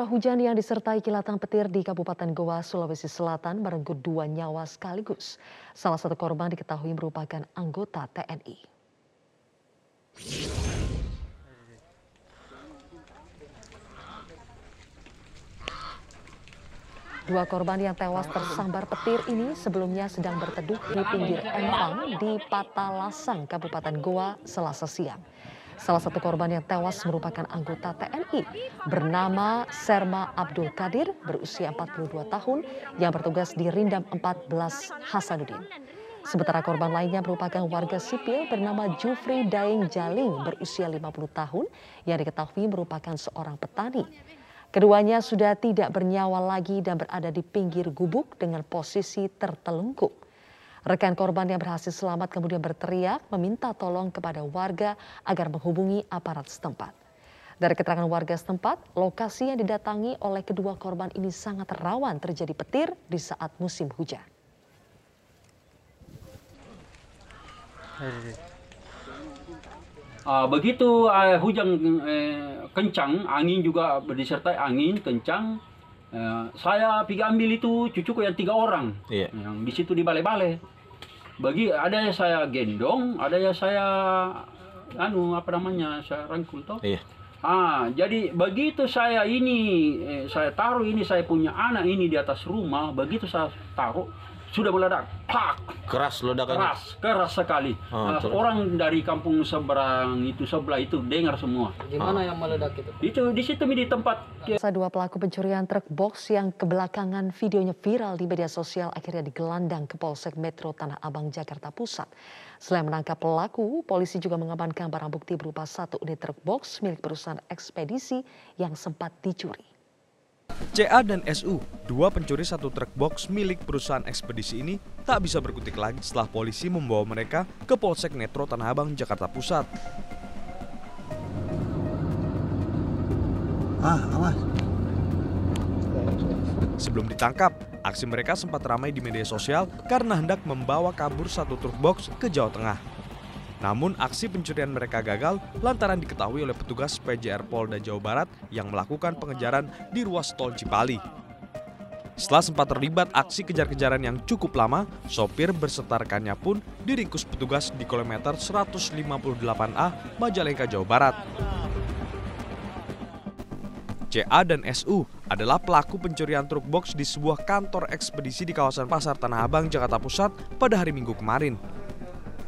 Curah hujan yang disertai kilatan petir di Kabupaten Goa, Sulawesi Selatan merenggut dua nyawa sekaligus. Salah satu korban diketahui merupakan anggota TNI. Dua korban yang tewas tersambar petir ini sebelumnya sedang berteduh di pinggir empang di Patalasang, Kabupaten Goa, Selasa siang. Salah satu korban yang tewas merupakan anggota TNI bernama Serma Abdul Kadir berusia 42 tahun yang bertugas di Rindam 14 Hasanuddin. Sementara korban lainnya merupakan warga sipil bernama Jufri Daeng Jaling berusia 50 tahun yang diketahui merupakan seorang petani. Keduanya sudah tidak bernyawa lagi dan berada di pinggir gubuk dengan posisi tertelungkup. Rekan korban yang berhasil selamat kemudian berteriak meminta tolong kepada warga agar menghubungi aparat setempat. Dari keterangan warga setempat, lokasi yang didatangi oleh kedua korban ini sangat rawan terjadi petir di saat musim hujan. Uh, begitu uh, hujan uh, kencang, angin juga disertai angin kencang, uh, saya pergi ambil itu cucuku yang tiga orang, Iya. yang di situ di balai-balai. Bagi ada yang saya gendong, ada yang saya anu apa namanya saya rangkul toh. Iya. Ah, jadi begitu saya ini eh, saya taruh ini saya punya anak ini di atas rumah, begitu saya taruh sudah meledak, pak, Keras ledakannya. keras, keras sekali. Oh, Ah, terus? orang dari kampung seberang itu sebelah itu dengar semua. Gimana yang meledak itu? Itu di situ di tempat Masa dua pelaku pencurian truk box yang kebelakangan videonya viral di media sosial akhirnya digelandang ke Polsek Metro Tanah Abang, Jakarta Pusat. Selain menangkap pelaku, polisi juga mengamankan barang bukti berupa satu unit truk box milik perusahaan ekspedisi yang sempat dicuri. CA dan SU, dua pencuri satu truk box milik perusahaan ekspedisi ini tak bisa berkutik lagi setelah polisi membawa mereka ke Polsek Metro Tanah Abang, Jakarta Pusat. Ah, awas. Sebelum ditangkap, aksi mereka sempat ramai di media sosial karena hendak membawa kabur satu truk box ke Jawa Tengah. Namun aksi pencurian mereka gagal lantaran diketahui oleh petugas PJR Polda Jawa Barat yang melakukan pengejaran di ruas tol Cipali. Setelah sempat terlibat aksi kejar-kejaran yang cukup lama, sopir berserta rekannya pun diringkus petugas di kilometer 158A Majalengka, Jawa Barat. CA dan SU adalah pelaku pencurian truk box di sebuah kantor ekspedisi di kawasan Pasar Tanah Abang, Jakarta Pusat pada hari Minggu kemarin.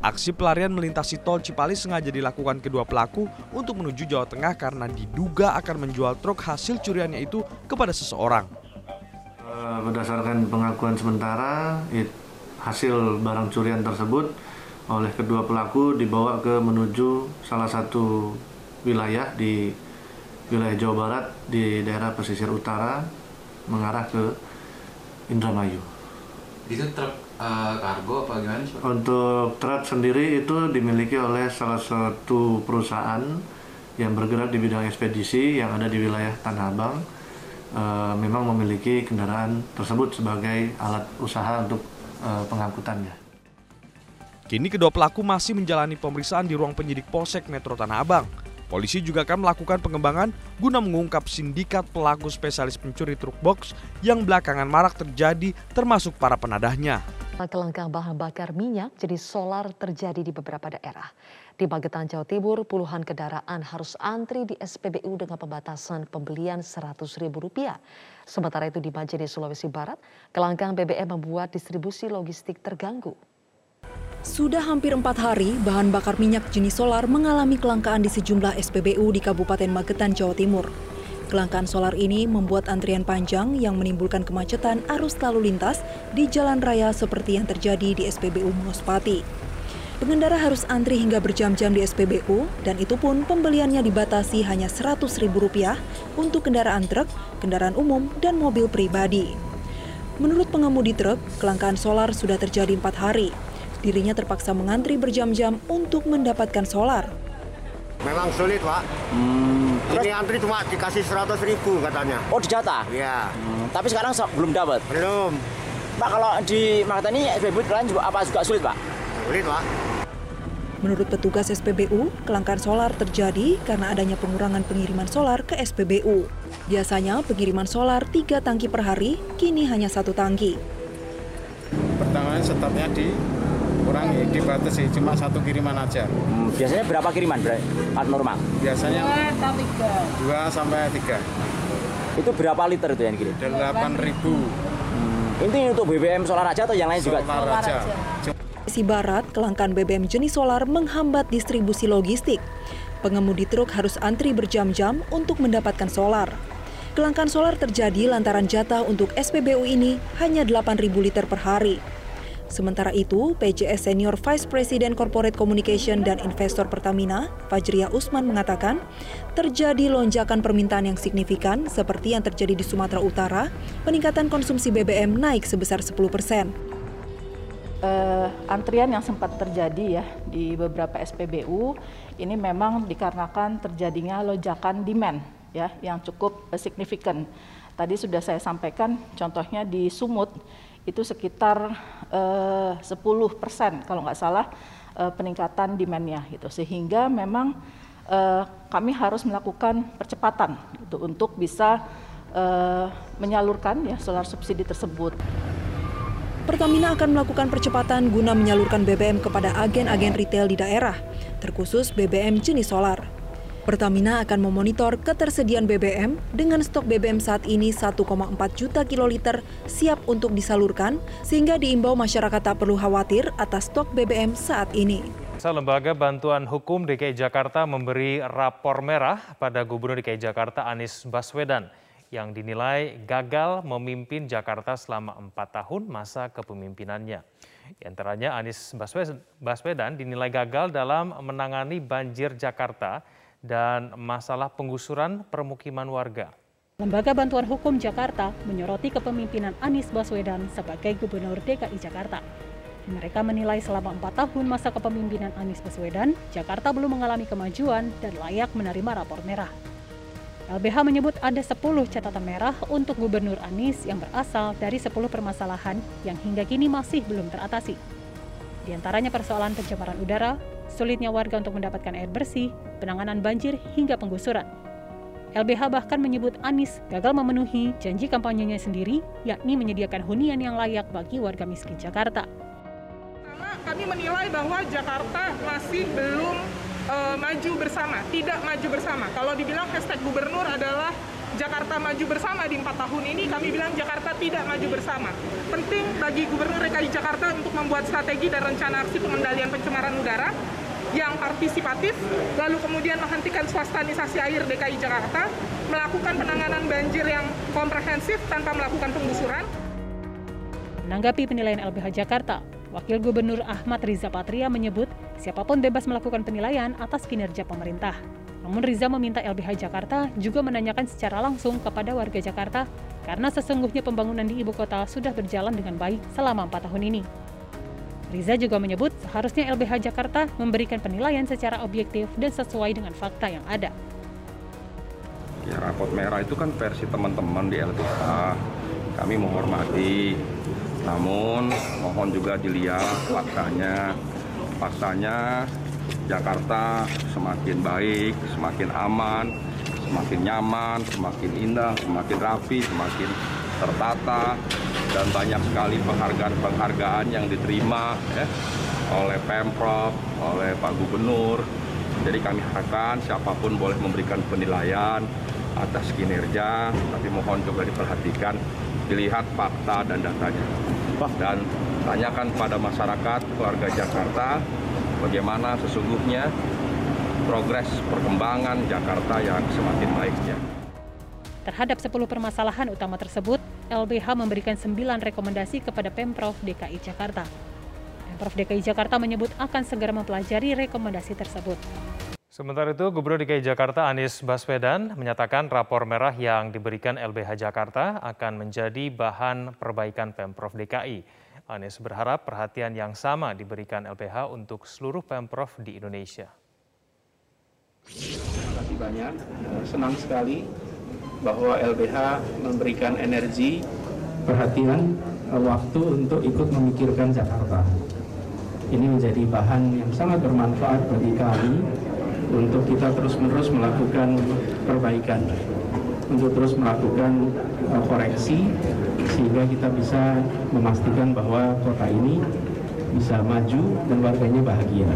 Aksi pelarian melintasi tol Cipali sengaja dilakukan kedua pelaku untuk menuju Jawa Tengah karena diduga akan menjual truk hasil curiannya itu kepada seseorang. Eh, Berdasarkan pengakuan sementara, hasil barang curian tersebut oleh kedua pelaku dibawa ke menuju salah satu wilayah di wilayah Jawa Barat di daerah pesisir utara mengarah ke Indramayu. Itu truk eh, kargo apa gimana sih? Untuk truk sendiri itu dimiliki oleh salah satu perusahaan yang bergerak di bidang ekspedisi yang ada di wilayah Tanah Abang. Eh, memang memiliki kendaraan tersebut sebagai alat usaha untuk eh, pengangkutannya. Kini kedua pelaku masih menjalani pemeriksaan di ruang penyidik Polsek Metro Tanah Abang. Polisi juga akan melakukan pengembangan guna mengungkap sindikat pelaku spesialis pencuri truk box yang belakangan marak terjadi termasuk para penadahnya. Kelangkaan bahan bakar minyak jenis solar terjadi di beberapa daerah. Di Magetan, Jawa Timur, puluhan kendaraan harus antri di SPBU dengan pembatasan pembelian Rp100.000. Sementara itu di Majene, Sulawesi Barat, kelangkaan BBM membuat distribusi logistik terganggu. Sudah hampir empat hari, bahan bakar minyak jenis solar mengalami kelangkaan di sejumlah SPBU di Kabupaten Magetan, Jawa Timur. Kelangkaan solar ini membuat antrian panjang yang menimbulkan kemacetan arus lalu lintas di jalan raya seperti yang terjadi di SPBU Mospati. Pengendara harus antri hingga berjam-jam di SPBU dan itu pun pembeliannya dibatasi hanya Rp100.000 untuk kendaraan truk, kendaraan umum, dan mobil pribadi. Menurut pengemudi truk, kelangkaan solar sudah terjadi empat hari. Dirinya terpaksa mengantri berjam-jam untuk mendapatkan solar. Memang sulit, Pak. Ini antri cuma dikasih 100 ribu katanya. Oh dijata? Iya, Tapi sekarang so- belum dapat. belum. Pak kalau di Magetan ini SPBU kalian juga apa juga sulit Pak? Sulit, Pak. Menurut petugas SPBU, kelangkaan solar terjadi karena adanya pengurangan pengiriman solar ke SPBU. Biasanya pengiriman solar tiga tangki per hari, kini hanya satu tangki. Pertamanya stopnya dikurangi, dibatasi cuma satu kiriman aja. Hmm, biasanya berapa kiriman, Bre? normal? Biasanya dua sampai tiga. Itu berapa liter itu yang kirim? Delapan ribu. Hmm, ini untuk BBM solar aja atau yang lain juga? Solar aja. Sulawesi Barat, kelangkaan BBM jenis solar menghambat distribusi logistik. Pengemudi truk harus antri berjam-jam untuk mendapatkan solar. Kelangkaan solar terjadi lantaran jatah untuk SPBU ini hanya 8.000 liter per hari. Sementara itu, PJS Senior Vice President Corporate Communication dan Investor Pertamina, Fajriya Usman mengatakan, terjadi lonjakan permintaan yang signifikan seperti yang terjadi di Sumatera Utara, peningkatan konsumsi BBM naik sebesar 10 persen uh, antrian yang sempat terjadi ya di beberapa SPBU ini memang dikarenakan terjadinya lonjakan demand ya yang cukup signifikan. Tadi sudah saya sampaikan contohnya di Sumut itu sekitar uh, 10 persen kalau nggak salah uh, peningkatan demandnya gitu sehingga memang uh, kami harus melakukan percepatan gitu, untuk bisa uh, menyalurkan ya solar subsidi tersebut. Pertamina akan melakukan percepatan guna menyalurkan BBM kepada agen-agen retail di daerah, terkhusus BBM jenis solar. Pertamina akan memonitor ketersediaan BBM dengan stok BBM saat ini 1,4 juta kiloliter siap untuk disalurkan sehingga diimbau masyarakat tak perlu khawatir atas stok BBM saat ini. Lembaga Bantuan Hukum DKI Jakarta memberi rapor merah pada Gubernur DKI Jakarta Anies Baswedan yang dinilai gagal memimpin Jakarta selama empat tahun masa kepemimpinannya. Di antaranya Anies Baswedan dinilai gagal dalam menangani banjir Jakarta dan masalah penggusuran permukiman warga. Lembaga Bantuan Hukum Jakarta menyoroti kepemimpinan Anies Baswedan sebagai Gubernur DKI Jakarta. Mereka menilai selama empat tahun masa kepemimpinan Anies Baswedan, Jakarta belum mengalami kemajuan dan layak menerima rapor merah. LBH menyebut ada 10 catatan merah untuk Gubernur Anies yang berasal dari 10 permasalahan yang hingga kini masih belum teratasi. Di antaranya persoalan pencemaran udara, sulitnya warga untuk mendapatkan air bersih, penanganan banjir, hingga penggusuran. LBH bahkan menyebut Anies gagal memenuhi janji kampanyenya sendiri, yakni menyediakan hunian yang layak bagi warga miskin Jakarta. Kami menilai bahwa Jakarta masih belum uh, maju bersama, tidak maju bersama. Kalau dibilang hashtag gubernur adalah Jakarta maju bersama di empat tahun ini, kami bilang Jakarta tidak maju bersama. Penting bagi Gubernur DKI Jakarta untuk membuat strategi dan rencana aksi pengendalian pencemaran udara yang partisipatif, lalu kemudian menghentikan swastanisasi air DKI Jakarta, melakukan penanganan banjir yang komprehensif tanpa melakukan penggusuran. Menanggapi penilaian LBH Jakarta, Wakil Gubernur Ahmad Riza Patria menyebut siapa pun bebas melakukan penilaian atas kinerja pemerintah. Namun Riza meminta LBH Jakarta juga menanyakan secara langsung kepada warga Jakarta karena sesungguhnya pembangunan di ibu kota sudah berjalan dengan baik selama empat tahun ini. Riza juga menyebut seharusnya LBH Jakarta memberikan penilaian secara objektif dan sesuai dengan fakta yang ada. Ya, rapot merah itu kan versi teman-teman di LBH. Kami menghormati namun mohon juga dilihat faktanya. Faktanya Jakarta semakin baik, semakin aman, semakin nyaman, semakin indah, semakin rapi, semakin tertata dan banyak sekali penghargaan-penghargaan yang diterima ya, oleh Pemprov, oleh Pak Gubernur. Jadi kami harapkan siapa pun boleh memberikan penilaian atas kinerja, tapi mohon coba diperhatikan dilihat fakta dan datanya. Dan tanyakan pada masyarakat warga Jakarta bagaimana sesungguhnya progres perkembangan Jakarta yang semakin baiknya. Terhadap 10 permasalahan utama tersebut, LBH memberikan 9 rekomendasi kepada Pemprov DKI Jakarta. Pemprov DKI Jakarta menyebut akan segera mempelajari rekomendasi tersebut. Sementara itu, Gubernur DKI Jakarta Anies Baswedan menyatakan rapor merah yang diberikan LBH Jakarta akan menjadi bahan perbaikan Pemprov DKI. Anies berharap perhatian yang sama diberikan LBH untuk seluruh Pemprov di Indonesia. Terima kasih banyak, senang sekali bahwa LBH memberikan energi, perhatian, waktu untuk ikut memikirkan Jakarta. ini menjadi bahan yang sangat bermanfaat bagi kami untuk kita terus-menerus melakukan perbaikan, untuk terus melakukan uh, koreksi sehingga kita bisa memastikan bahwa kota ini bisa maju dan warganya bahagia.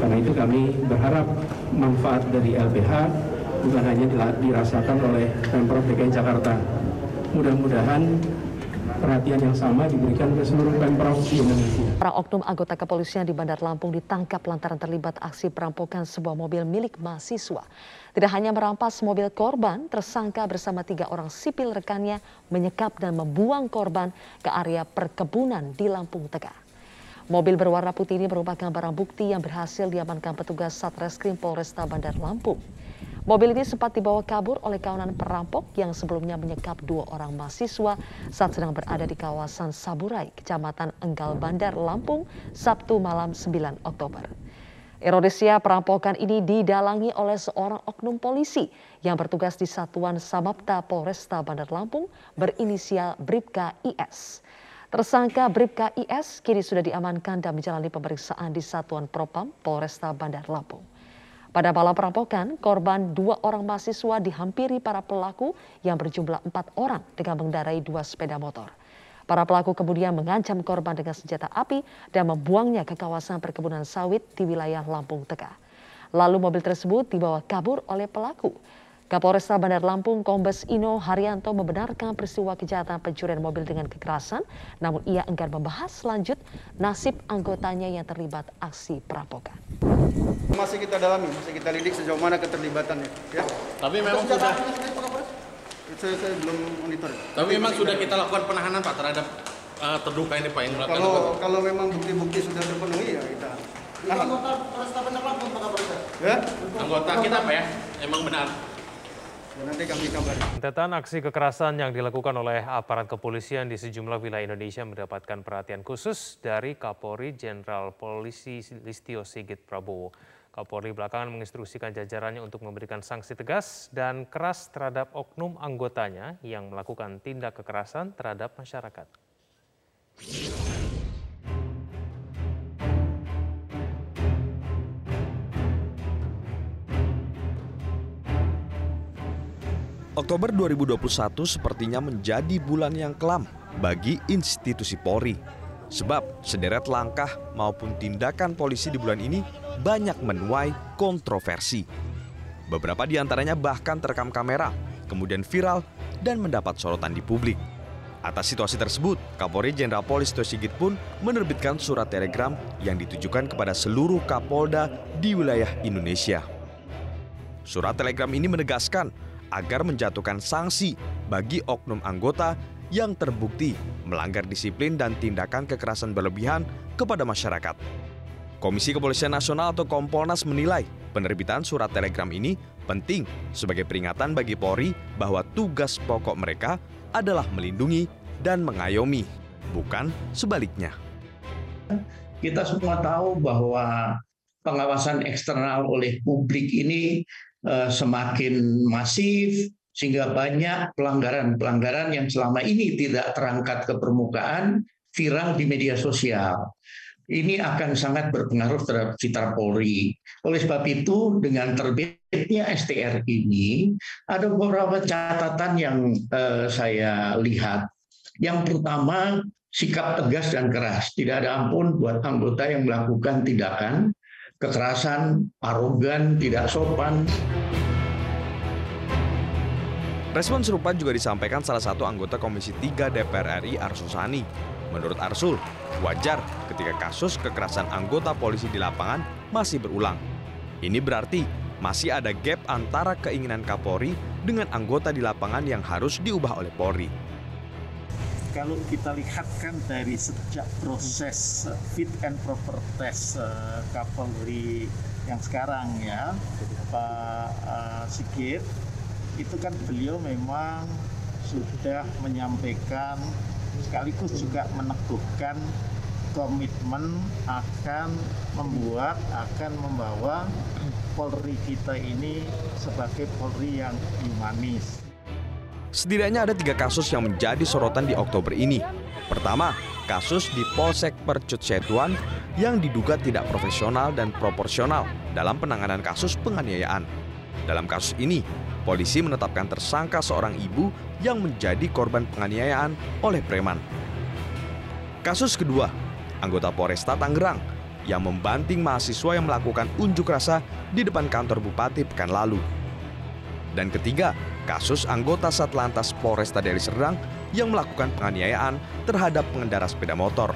Karena itu kami berharap manfaat dari LBH bukan hanya dirasakan oleh Pemprov DKI Jakarta. Mudah-mudahan perhatian yang sama diberikan ke seluruh Pemprov di Indonesia. Para oknum anggota kepolisian di Bandar Lampung ditangkap lantaran terlibat aksi perampokan sebuah mobil milik mahasiswa. Tidak hanya merampas mobil korban, tersangka bersama tiga orang sipil rekannya menyekap dan membuang korban ke area perkebunan di Lampung Tengah. Mobil berwarna putih ini merupakan barang bukti yang berhasil diamankan petugas Satreskrim Polresta Bandar Lampung. Mobil ini sempat dibawa kabur oleh kawanan perampok yang sebelumnya menyekap dua orang mahasiswa saat sedang berada di kawasan Saburai, Kecamatan Enggal Bandar, Lampung, Sabtu malam 9 Oktober. Ironisnya perampokan ini didalangi oleh seorang oknum polisi yang bertugas di Satuan Samapta Polresta Bandar Lampung berinisial Bribka IS. Tersangka Bribka IS kini sudah diamankan dan menjalani pemeriksaan di Satuan Propam Polresta Bandar Lampung. Pada malam perampokan, korban dua orang mahasiswa dihampiri para pelaku yang berjumlah empat orang dengan mengendarai dua sepeda motor. Para pelaku kemudian mengancam korban dengan senjata api dan membuangnya ke kawasan perkebunan sawit di wilayah Lampung Tengah. Lalu mobil tersebut dibawa kabur oleh pelaku. Kapolresta Bandar Lampung Kombes Ino Haryanto membenarkan peristiwa kejahatan pencurian mobil dengan kekerasan, namun ia enggan membahas lanjut nasib anggotanya yang terlibat aksi perampokan. Masih kita dalami, masih kita lidik sejauh mana keterlibatannya. Ya. Tapi memang sudah saya, saya belum monitor. Tapi memang sudah kita lakukan penahanan Pak terhadap uh, terduga ini Pak yang melakukan Kalau kalau memang bukti-bukti sudah terpenuhi ya kita. Nah, anggota Polresta Bandar Lampung Pak Kapolres. Ya? Anggota kita Pak ya, emang benar. Nanti kami kabari. Rentetan aksi kekerasan yang dilakukan oleh aparat kepolisian di sejumlah wilayah Indonesia mendapatkan perhatian khusus dari Kapolri Jenderal Polisi Listio Sigit Prabowo. Kapolri belakangan menginstruksikan jajarannya untuk memberikan sanksi tegas dan keras terhadap oknum anggotanya yang melakukan tindak kekerasan terhadap masyarakat. Oktober 2021 sepertinya menjadi bulan yang kelam bagi institusi Polri. Sebab sederet langkah maupun tindakan polisi di bulan ini banyak menuai kontroversi. Beberapa di antaranya bahkan terekam kamera, kemudian viral dan mendapat sorotan di publik. Atas situasi tersebut, Kapolri Jenderal Polisi Sigit pun menerbitkan surat telegram yang ditujukan kepada seluruh Kapolda di wilayah Indonesia. Surat telegram ini menegaskan agar menjatuhkan sanksi bagi oknum anggota yang terbukti melanggar disiplin dan tindakan kekerasan berlebihan kepada masyarakat. Komisi Kepolisian Nasional atau Kompolnas menilai penerbitan surat telegram ini penting sebagai peringatan bagi Polri bahwa tugas pokok mereka adalah melindungi dan mengayomi, bukan sebaliknya. Kita semua tahu bahwa pengawasan eksternal oleh publik ini semakin masif sehingga banyak pelanggaran-pelanggaran yang selama ini tidak terangkat ke permukaan viral di media sosial. Ini akan sangat berpengaruh terhadap citra Polri. Oleh sebab itu, dengan terbitnya STR ini, ada beberapa catatan yang uh, saya lihat. Yang pertama, sikap tegas dan keras. Tidak ada ampun buat anggota yang melakukan tindakan kekerasan, arogan, tidak sopan. Respon serupa juga disampaikan salah satu anggota Komisi 3 DPR RI Arsul Sani. Menurut Arsul, wajar ketika kasus kekerasan anggota polisi di lapangan masih berulang. Ini berarti masih ada gap antara keinginan Kapolri dengan anggota di lapangan yang harus diubah oleh Polri. Kalau kita lihat kan dari sejak proses fit and proper test uh, Kapolri yang sekarang ya, Pak uh, Sigit, itu kan beliau memang sudah menyampaikan sekaligus juga meneguhkan komitmen akan membuat akan membawa Polri kita ini sebagai Polri yang humanis. Setidaknya ada tiga kasus yang menjadi sorotan di Oktober ini. Pertama, kasus di Polsek Percut Setuan yang diduga tidak profesional dan proporsional dalam penanganan kasus penganiayaan. Dalam kasus ini, polisi menetapkan tersangka seorang ibu yang menjadi korban penganiayaan oleh preman. Kasus kedua, anggota Polresta Tangerang yang membanting mahasiswa yang melakukan unjuk rasa di depan kantor Bupati pekan lalu. Dan ketiga, kasus anggota Satlantas Polresta Deli Serdang yang melakukan penganiayaan terhadap pengendara sepeda motor.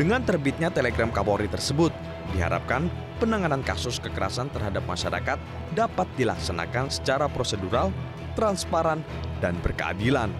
Dengan terbitnya telegram Kapolri tersebut, diharapkan penanganan kasus kekerasan terhadap masyarakat dapat dilaksanakan secara prosedural, transparan, dan berkeadilan.